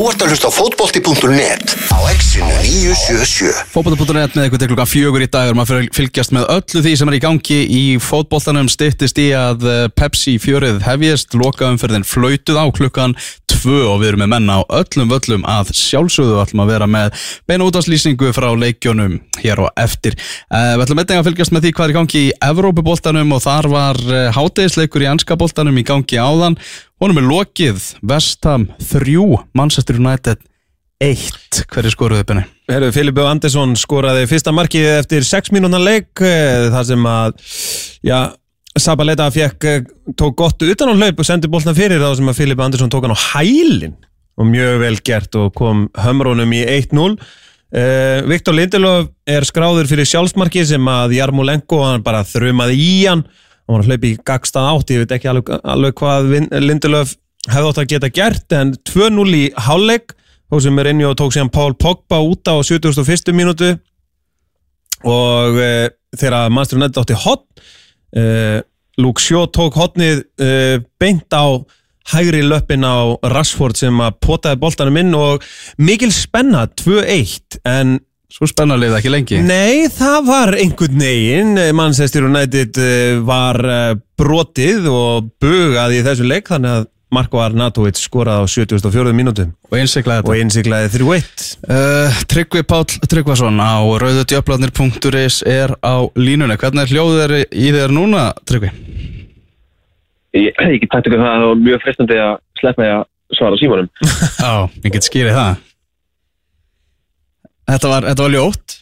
Þú ert að hlusta á fótbolti.net á exinu 977. Fótbolta.net með eitthvað til klukkan fjögur í dag. Og maður fylgjast með öllu því sem er í gangi í fótboltanum. Styttist í að eh, Pepsi fjörið hefjist, lokaumferðin flautuð á klukkan tvö og við erum með menna á öllum völlum. Að sjálfsögðu ætlum að vera með beina útáslýsingu frá leikjónum hér og eftir. Uh, við ætlum einnig að fylgjast með því hvað er í gangi í Evrópuboltanum og þar var uh, hátegisleikur í Honum er lokið, Vestham 3, Manchester United 1. Hver er skoruðið benni? Herru, Filipe Andersson skoraði fyrsta markið eftir 6 mínúna leik eh, þar sem að já, Sabaleta fekk, eh, tók gott utan á hlaup og sendi bóltan fyrir þá sem að Filipe Andersson tók hann á hælin og mjög vel gert og kom hömrónum í 1-0 uh, Viktor Lindelöf er skráður fyrir sjálfsmarkið sem að Jarmolenko hann bara þrumaði í hann hann var að hlaupa í gagstað átt ég veit ekki alveg, alveg hvað Lindelöf hefði átt að geta gert en 2-0 í hálfleik og sem er inni og tók síðan Paul Pogba út á 71. mínútu og uh, þegar Manchester United átti hotn uh, Luke Shaw tók hotnið uh, beint á hægri löppin á Rashford sem að potaði boltanum inn og mikil spenna 2-1 en Svo spennarlið ekki lengi. Nei, það var einhvern veginn Manchester United eh, var eh, brotið og bugað í þessu leik þannig að Marko Arnautovic skoraði á 74. mínútu Og einsiglaði og þetta. innsiklaði 3-1 Uh, Tryggvi Páll Tryggvason á rauðutjöflarnir.is er á línunni. Hvernig er hljóðið er í þér núna, Tryggvi? Ég, ég get tætt ykkur það að það var mjög frestandi að sleppa ég að svara símanum. Já, ég get skýrið það. Þetta var, þetta var ljótt.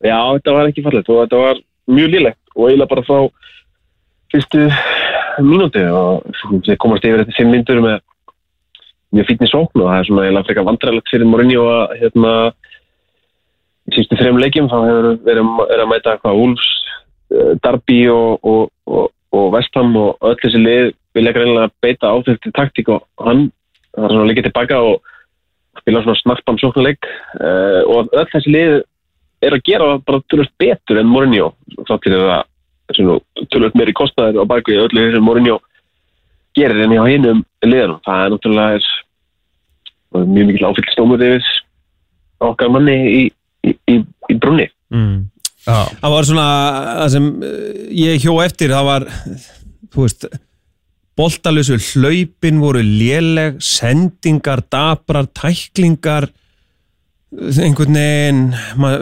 Já, þetta var ekki fallegt og þetta var mjög lílegt og eiginlega bara frá fyrstu mínúti og komast yfir þetta fimm myndur með mjög fítni sókn og það er svona eiginlega frekar vandræðilegt fyrir Mourinho að hérna sístu þrejum leikjum þá hefur verið er að mæta hvað Wolves, eh, Derby og, og, og, og Vestham og öll þessi lið vilja greinlega beita áþjóðti taktík og hann það er svona líka tilbaka og spila svona snarpan sóknuleik uh, og öll þessi lið er að gera bara tölvöld betur en Mourinho þáttir það tölvöld meiri kostnaður á baku í öllu þessu Mourinho gerir enn hjá hinum liðanum. Það er náttúrulega er, er mjög mikil áfylgstómur yfir okkar manni í, í, í, í brunni. mm. Það var svona það sem eh, ég hjó eftir það var, þú veist boltalösu hlaupin voru léleg, sendingar dabrar, tæklingar einhvern veginn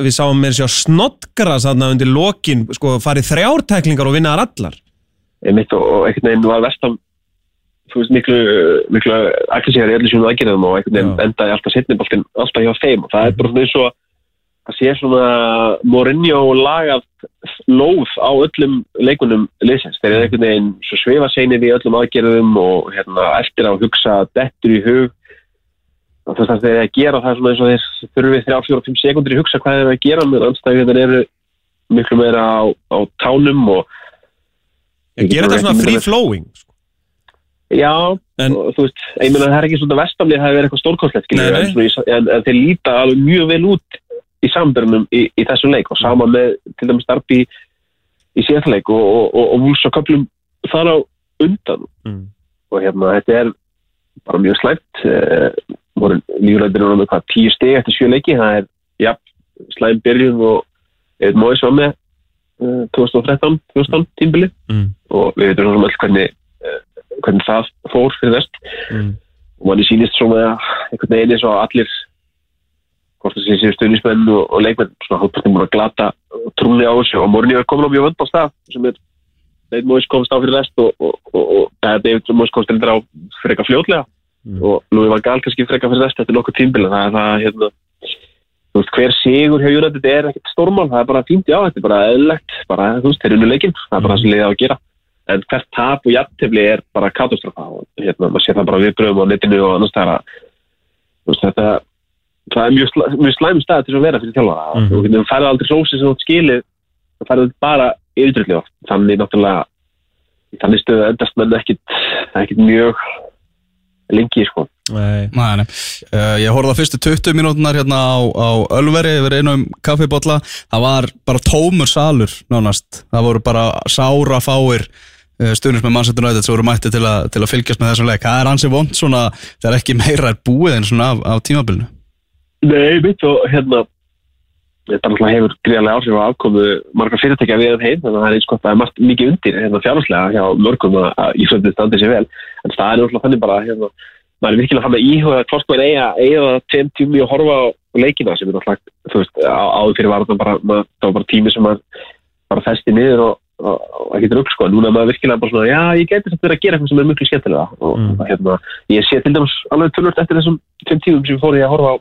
við sáum mér sér snottgra þarna undir lokin, sko farið þrjártæklingar og vinnaðar allar. Einmitt og, einhvern veginn var vestam þú veist, miklu, miklu aggressíðar í öllu sínum aðgerðum og einhvern veginn endaði alltaf setniboltin alltaf hjá þeim og það er bara svona eins og að sé svona Mourinho lagað lóð á öllum leikunum liðsins. Þeir eru einhvern veginn svo sveifa seinir í öllum aðgerðum og hérna eftir að hugsa dettur í hug og þess að þeir eru að gera það svona eins og þeir þurfið 3-4-5 sekundir í hugsa hvað þeir eru að gera með anstæðið eru miklu meira á, á tánum og ég gera þetta svona free flowing sko. Já, En- og þú veist, ég meina það er ekki svona vestamlið, það hefur verið eitthvað en, í- en, en þeir líta alveg mjög vel út í samdörnum í, í þessu leik og sama með til dæmis starfi í, í síðanleik og, og, og, og vúls og köplum þar á undan mm. og hérna, þetta er bara mjög slæmt uh, voru og með hvað, tíu steg eftir sjö leiki, það er, já, slæm byrjun og eða móið svo með uh, 2013, 2000 tímbili Mm. og við veitum svona öll hvernig uh, hvernig það fór fyrir vest Mm. og manni sýnist svona einhvern veginn eins og allir hvort það sé séu stuðnismenn og, og leikmenn svona hálfpartin múin að glata trúni á þessu. Og Mourinho er komin á mjög vönd á stað sem er David Moyes komst á fyrir vest og, og, og, David Moyes komst reyndar á fyrir eitthvað fljótlega. Mm. og Louis van Gaal kannski eitthvað fyrir vest eftir nokkuð tímbil það er það hérna þú veist, hver sigur hjá United er ekkert stórmál það er bara fínt, já, þetta er bara eðlilegt bara, þú veist, þeir eru leikinn, það er bara það sem liðið á að gera. En hvert tap og jafntefli er bara katastrófa og hérna, maður sé það bara viðbröðum á netinu og annars það veist, þetta það er mjög, slæ, mjög slæm stað til að vera fyrir þjálfara mm. -hmm. þú færði aldrei hrósi sem þú átt skilið þú færði bara yfirdröldi oft þannig náttúrulega í þannig stöðu endast menn ekkit, ekkit mjög lengi sko Nei. Nei, nei. Uh, ég horfði á fyrstu 20 mínútunar hérna á, á Ölveri yfir einum kaffibotla það var bara tómur salur nánast, það voru bara sára fáir stundins með Manchester United sem voru mætti til, a, til að fylgjast með þessum leik það er hansi vond svona þegar ekki meira er búið en svona af, af tímabilinu Nei, mitt og hérna þetta náttúrulega hefur greiðlega áhrif á afkomu margar fyrirtækja við heim þannig að það er eins og það er margt mikið undir hérna fjárhanslega hjá mörgum að, að Íslandið standi sér vel. En það er náttúrulega þannig bara hérna, maður er virkilega fann að íhuga hvort maður eiga eiga tveim tími og horfa á leikina sem er náttúrulega, þú veist, áður fyrir var það bara, maður, það var bara tími sem maður bara festi niður og, og, og ekki drugg sko, núna maður virkilega bara svona já, ég geti samt verið að gera eitthvað sem er mjög skemmtilega og Mm. hérna, ég sé til dæmis alveg tölvört eftir þessum tveim tímum sem ég fór í að horfa á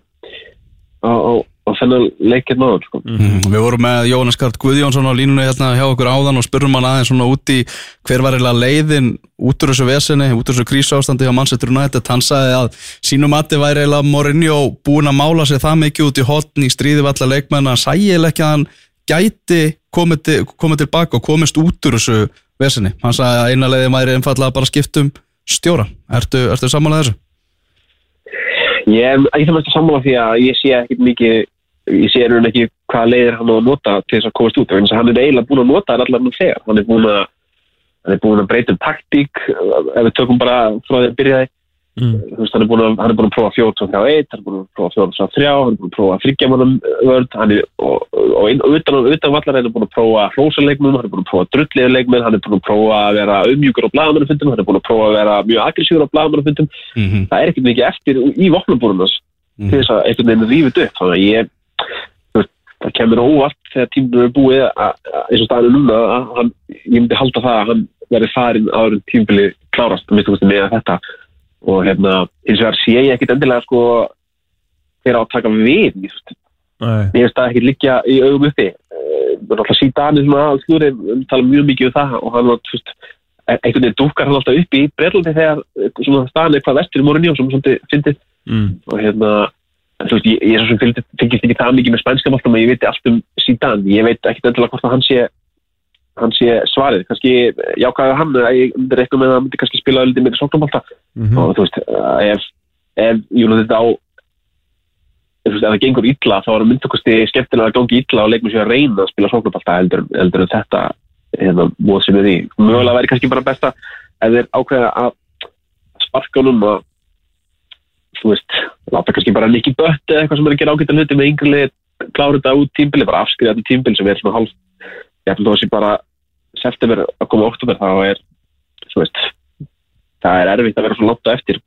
á, á, á þennan leikir náður sko. Mm. Við vorum með Jónas Kart Guðjónsson á línunni hérna hjá okkur áðan og spurrum hann aðeins svona út í hver var eiginlega leiðin út úr þessu vesenni, út úr þessu krísástandi hjá Manchester United, hann sagði að sínum mati væri eiginlega Mourinho búin að mála sig það mikið út í hotn í stríði við alla leikmenn að eiginlega ekki að hann gæti komið, til, komið tilbaka og komist út úr þessu vesenni. Hann sagði að eina leiðin væri einfallega bara skiptum stjóra. Ertu, ertu sammálað þessu? Ég ekki það mest að sammála því að ég sé ekkit mikið, ég sé raun ekki hvaða leiðir hann á að nota til þess að komast út þess að hann er eiginlega búin að nota allar nú þegar hann er búin að hann er búin að breyta um taktík ef við tökum bara frá því að byrjaði Mm. Þú veist, hann er búin að, hann er búin að prófa 4-2-3-1 hann er búin að prófa 4-3-3 hann er búin að prófa þryggjamanum vörd hann er, og, og, og utan, utan vallar hann er búin að prófa hrósaleikmum, hann er búin að prófa drulliðu leikmenn, hann er búin að prófa að vera umjúkur á blagamannafundum, hann er búin að prófa að vera mjög aggressíður á blagamannafundum Mm -hmm. það er ekkert mikið eftir í vopnabúrunars Mhm. til þess að einhvern veginn rífið upp þannig að ég það kemur óvart þegar tímur er búið að, að, eins og staðinu núna að hann, ég myndi halda það að hann verði farin en tímbili klárast að minnst með þetta og hérna, hins vegar sé ég ekkert endilega sko hver á að taka við ég, veist, það ekkert liggja í augum uppi. Eh, það er alltaf svona að slúri tala mjög mikið um það og hann var, e- einhvern veginn dúkar hann alltaf upp í Breitlandi þegar eh, svona staðan er hvað vestur í morgunni og sem svolítið fyndið. Mm. og hérna en veist, ég, ég er fylgist, ekki það mikið með spænska máltum að ég veit allt um síðan ég veit ekkert endilega hvort að hann sé hann sé svarið, kannski jákvæða hann, að ég myndi reikna með að hann myndi kannski spila öllum meira sóknarmálta Mhm. og þú veist, að ef ef, jú, þetta á ef, veist, ef það gengur illa, þá er að myndtökusti skemmtilega að gangi illa og leikum sér að reyna að spila sóknarmálta heldur, heldur en þetta hérna, móð sem er í. Mögulega væri kannski bara besta ef þeir ákveða að sparka honum að þú veist, láta kannski bara Nicky Butt eða eitthvað sem er að gera ágæta hluti með yngri lið, klára þetta út tímbili, bara afskriða þetta tímbili sem er svona hálf ég þó að sé bara september að koma oktober þá er veist, það er erfitt að vera svona á eftir.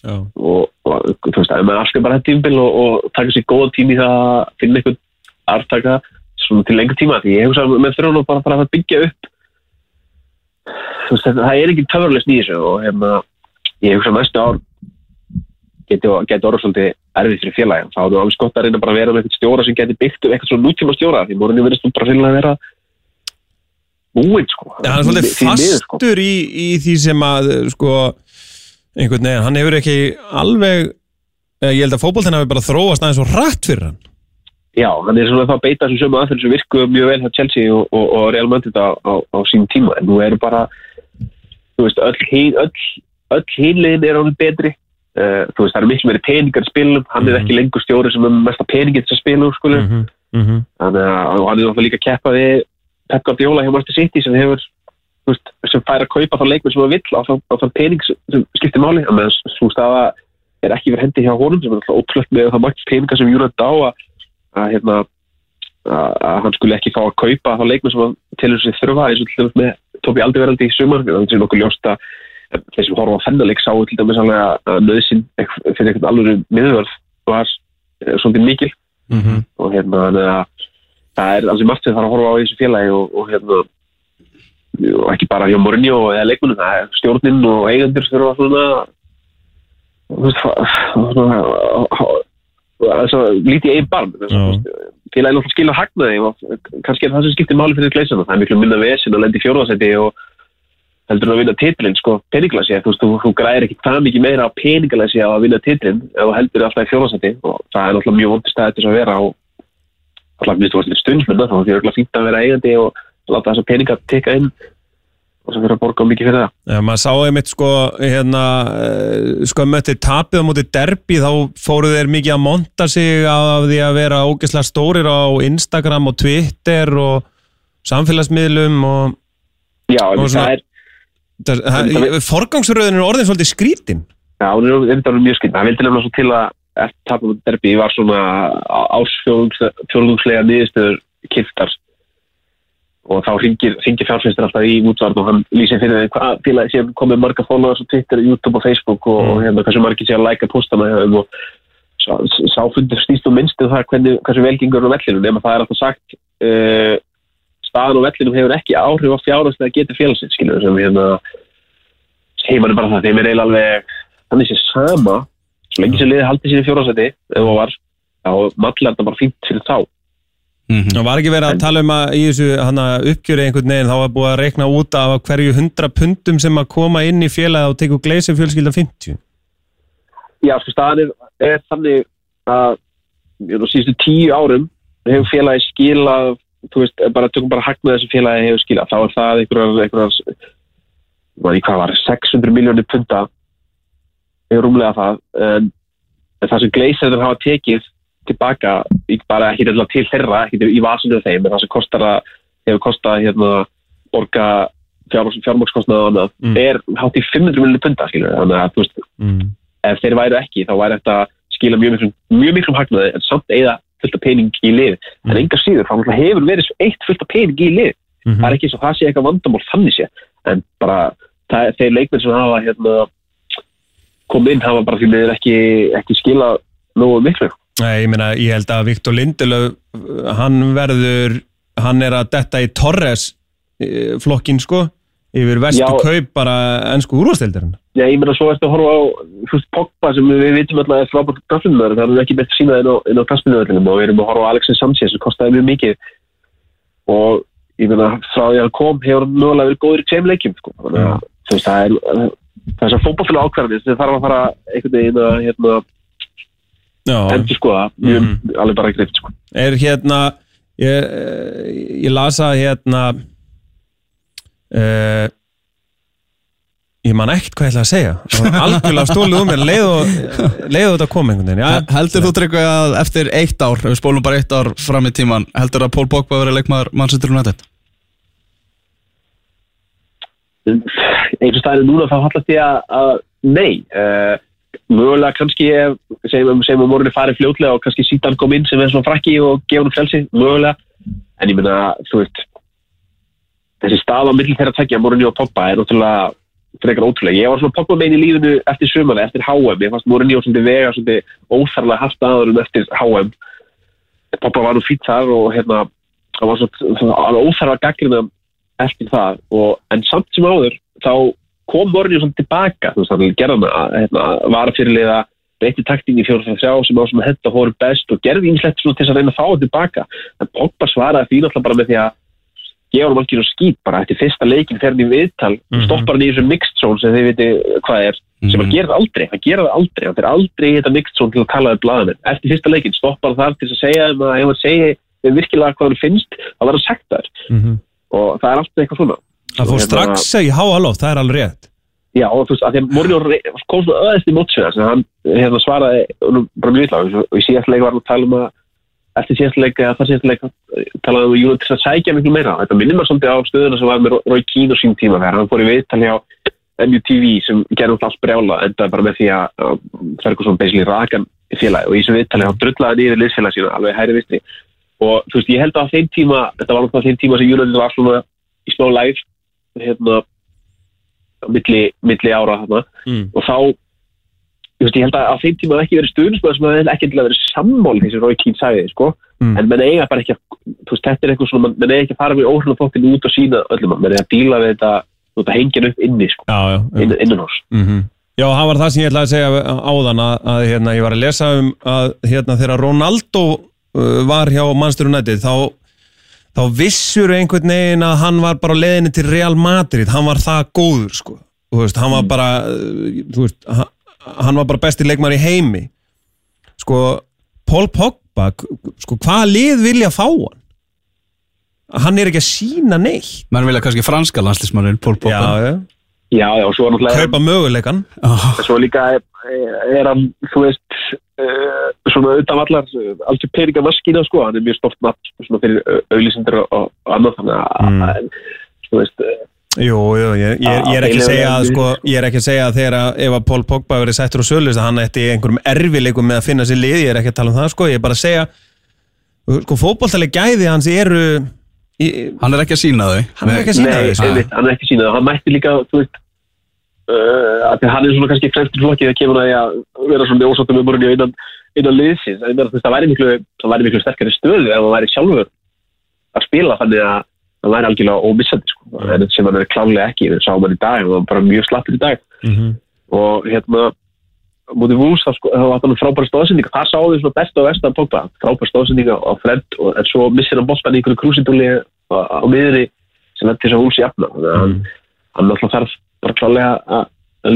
Já. og, og þú veist, að maður afskriða bara þetta tímbil og, og taka sér góða tími það að finna einhvern aftaka svona til lengur tíma því ég hugsa að með þurfa nú bara að byggja upp. Þú veist, það er ekki töfurlega í þessu og hérna, ég hugsa að næstu ár geti, orðið svolítið erfið fyrir félagin þá er það alveg skott að reyna bara að vera með eitthvað stjóra sem geti byggt upp eitthvað svona nútíma stjóra því morgunni verðist þú bara fyrir að vera búinn sko Já, hann er svolítið sko. fastur í, í því sem að sko, einhvern veginn, hann hefur ekki alveg eh, ég held að fótboltinn hafi bara þróast aðeins og rætt fyrir hann Já, hann er svona þá að beita þessum sömu aðferð sem virku mjög vel hjá Chelsea og, og, og Real Madrid á, á, á sín tíma en nú eru bara þú veist, öll hinlegin er ánum betri uh, þú veist, það eru miklu meiri peningar spilum hann er Mhm. ekki lengur stjóri sem er mesta peningið til að spila úr skulu -hmm. Mm -hmm. þannig að hann er náttúrulega líka að keppa við Pep Guardiola hjá Manchester City sem hefur veist, sem fær að kaupa þá leikmenn sem hann vill á þann- þann pening sem sem skiptir máli. Að meðan svo staða er ekki verið hendi hjá honum sem er alltaf ótrúlegt með það magt peninga sem Júrand á að, að, hérna, að, að hann skulle ekki fá að kaupa þá leikmenn sem hann telur sér þurfa. Eins og til dæmis með Tóbi Aldiveraldi í sumar þannig að nokkuð ljóst að þeir sem horfa á þennaleik sáu til dæmis að nöðsinn fyrir einhvern alveg miðvörð var eh, svolítið mikil. Mm -hmm. og hérna þannig að það er alveg margt sem þarf að horfa á þessu félagi og, og hérna og ekki bara hjá Mourinho eða leikmunum, það er stjórnin og eigendur sem þurfa svona þú veist, svona þess að lítið einn barn að, félagi náttúrulega skilja hagnaði og kannski er það sem skiptir máli fyrir gleysana það er miklu minna vesen að lendi fjórðasetti og heldur að vinna titlinn sko peningalasi, þú veist, þú, þú græðir ekki það mikið meira á peningalasi á að vinna titlinn ef þú heldur alltaf í fjórðasetti og það er náttúrulega mjög vondi stæði til þess að vera og alltaf minnst þú varst stundmennar þá er það fínt að vera eigandi og láta þessa peninga teka inn. Og sem fyrir að borga mikið fyrir það. Já, maður sá einmitt sko hérna, eh, skömmu eftir tapið á móti derbi þá fóru þeir mikið að monta sig af því að vera ógeðslega stórir á Instagram og Twitter og samfélagsmiðlum og Já, Og svona- það er Forgangsröðin er orðin svolítið skrítin. Já, hún er mjög skinn. Það vildi nefnilega svo til að derbi var svona ásfjörðungslega niðurstöður kiptar og þá ringir, ringir fjárfæstur alltaf í útvarn og hann lýsir fyrir því hvað félagi sem komið marga followers á Twitter, YouTube og Facebook og, mm. og hérna hversu margir sé að læka postana og sáfundur snýst og minnst um það hvernig, hversu velgengur á vellinu nema það er alltaf sagt uh, staðan á vellinu hefur ekki áhrif á fjárfæslega getur félagsins skilur sem hérna heimann er bara það, þeim er eiginlega alveg þannig sé sama svo lengi sem liði haldið sér í fjórásæti ef það var, þá mallar þetta bara fínt fyrir þá Mm -hmm. Það var ekki verið að tala um að í þessu uppgjöru einhvern veginn þá var búið að rekna út af hverju hundra pundum sem að koma inn í félagi og teka gleysið fjölskylda 50 Já, sko staðan er, er þannig að síðustu tíu árum hefur félagi skilað þú veist, bara tökum bara hagn með þessu félagi hefur skilað, þá er það einhverjar einhverjar, hvað var 600 miljónir punta rúmlega það en það sem þeir hafa tekið tilbaka, bara ekki til þeirra, ekki í vasinu þeim, en það sem kostar að, hefur kostað hérna, borga fjármókskostnaða og mm. er hátt í 500 miljonir punta, þannig að veist, mm. ef þeir væri ekki, þá væri þetta skila mjög miklum, mjög miklum hagnaði, en samt eða fullt af pening í lið, mm. en enga síður, þá hefur verið eitt fullt af pening í lið, -hmm. það er ekki svo það sé eitthvað vandamál þannig sé, en bara það, þeir leikmenn sem hafa hérna, komið inn hafa bara því meður ekki, ekki skila nógu miklu. Nei, ég meina, ég held að Viktor Lindelöf, hann verður, hann er að detta í Torres eh, flokkin, sko, yfir vestu Já. kaup bara ennsku úrvastildirinn. Já, ég meina, svo ertu að horfa á, veist, Pogba sem við vitum alltaf er frábært graflinnaður, það er ekki bett að sína inn á kraspinnaðurinn og við erum að horfa á Alexis Sanchez sem kostiði mjög mikið og ég meina, frá því að hann kom hefur hann mögulega verið góður í tveim leikjum, sko, þannig að það er þessar fókbáfélag ákvarðanir sem þarf að fara einhvern veginn að, hérna, endur skoða mjög, mm alveg bara greift sko. Er hérna ég, ég lasa hérna uh, ég man ekkert hvað ég ætla að segja. Algjörlega stóluð um mér. Leiðu þetta að koma einhvern veginn ja, Heldur þú tryggu að eftir eitt ár við spólum bara eitt ár fram í tíman heldur að Pól Bókba verið leikmaður mannsýttur um nættið? Eins og staðinu núna þá hallast ég að nei. Uh, mögulega kannski segjum við morgunni farið fljóðlega og kannski sítan kom inn sem er svona frakki og gefa hún frelsi, mögulega. En ég minna, þú veist þessi stað á middl þeirra tækja morgunni og poppa er náttúrulega frekar ótrúlega, ég var svona poppa megin í lífinu eftir sömana, eftir HM, ég fannst morgunni og svona vega svona óþarlega haft aðurum eftir HM poppa var nú fýtt þar og hérna það var svona óþarlega gaggrina eftir það og en samt sem áður þá kom Mourinho svona tilbaka þú veist, hann gerði hann hérna, var fyrirliða breytti taktín í 4-3 sem á sem henda hóru best og gerði ímslegt til þess að reyna að fá hann tilbaka en Pogba svaraði því náttúrulega bara með því að gefa hann alveg skýt bara eftir fyrsta leikin fer hann í viðtal mm -hmm. stoppar hann í þessu mixed zone sem þið viti hvað er sem hann mhm. gerði aldrei, hann gerði aldrei hann fer aldrei í þetta mixed zone til að tala um blaðinu eftir fyrsta leikin stoppar hann þar til að segja að ef hann segi virkilega hvað hann finnst þá verður hann sagt þar mm -hmm. Og það er alltaf eitthvað svona Það fór hérna- strax í háaloft, það er alveg rétt. Já, og þú veist, að því að Mourinho kom svona öðvist í mótsveða, sem hann hérna, svaraði bara mjög illa, og í síðastleika var hann að tala um að eftir síðastleika, eða það síðastleika talaði um að Júlund til að sækja miklu meira. Þetta minnir maður svolítið á stöðuna sem var með Rói Kín og sín tíma þegar hann fór í viðtali á MUTV sem gerði allt brjála, endaði bara með því að Ferguson basically rakan í félagi og í þessum viðtali hann drullaði niður liðsfélagi sína, alveg hæri vistri. Og þú veist, ég held að þeim tíma, þetta var náttúrulega þeim tíma sem Júlund var svona í smá læg hérna, milli, milli ára þarna mm. og þá veist, ég held að á þeim tíma ekki verið stuðnismöð sem að ekki endilega verið sammál því sem Rói Kín sagði sko. mm. en menn eiga bara ekki að veist, þetta er eitthvað svona, menn eiga ekki að fara með óhruna þóttin út og sína öllum, menn eiga að díla við þetta þetta hengja upp inni sko, já, já. Inn, innan oss mm -hmm. Já, það var það sem ég ætlaði að segja áðan að, að hérna, ég var að lesa um að hérna, þegar Ronaldo var hjá Manchester United þá þá vissur einhvern veginn að hann var bara leðinni til Real Madrid, hann var það góður sko, veist, hann var mm. bara þú veist, hann var bara besti leikmar í heimi sko, Paul Pogba sko, hvaða lið vilja fá hann? Hann er ekki að sína neitt. Menn vilja kannski franska landslísmannin, Paul Pogba. Já, já. Já, já, og svo er náttúrulega... Kaupa möguleikan. Oh. Svo líka er, er hann, þú veist, uh, svona utan allar, alls er peninga maskína, sko, hann er mjög stolt natt, svona fyrir auðlýsindur og, og annað, þannig að, mm. þú veist, Jú, jú, ég, ég, ég er ekki að segja að sko, ég er ekki að segja að þegar að ef að Pól Pogba verið sættur á sölust að hann ætti einhverjum erfileikum með að finna sér lið, ég er ekki að tala um það sko, ég er bara að segja sko fótballtaleg gæði hans eru í, Hann er ekki að sína þau hann er ekki að sína þessu einmitt, hann mætti líka, þú veist uh, að hann er svona kannski fremstur flokki það kemur að því að vera svona ósáttum um morgunni innan, innan liðsins. En það væri miklu, það miklu sterkari stöðu ef hann væri sjálfur að spila þannig að hann væri algjörlega ómissandi sko. en sem hann er klálega ekki, við sáum hann í dag hann var bara mjög slappur í dag. Mhm. og hérna mútið Vúls, þá sko, þá var hann frábæra stóðsendinga þar sáum við svona besta og versta Pogba. Frábæra stóðsendinga á Fred og, en svo missir hann boltan í einhverju krúsindúli á, á miðri sem lenti þess að Vúls jafna. Að hann, hann náttúrulega þarf bara klálega að,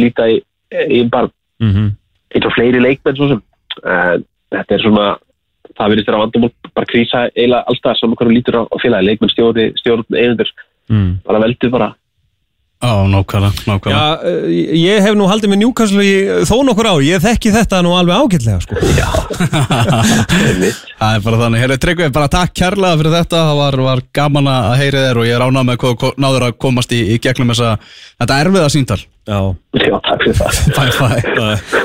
líta í, í barn. Mhm. eins og fleiri leikmenn svo sem. En þetta er svona það verður þeirra vandamál bara krísa eiginlega alltaf saman hverju lítur á, á félagi leikmenn stjóri, stjórn, eigendur Mm. bara veldur bara Á, nákvæmlega, nákvæmlega Já, eh, ég hef nú haldið með Newcastle í þó nokkur ár, ég þekki þetta nú alveg ágætlega sko. einmitt. Það er bara þannig, heyrðu Tryggvi, bara takk kærlega fyrir þetta, það var, var gaman að heyri þér og ég er ánað með hvað hvað náður að komast í, í gegnum þessa, þetta erfiða síntal. Já Já, takk fyrir það Bye bye.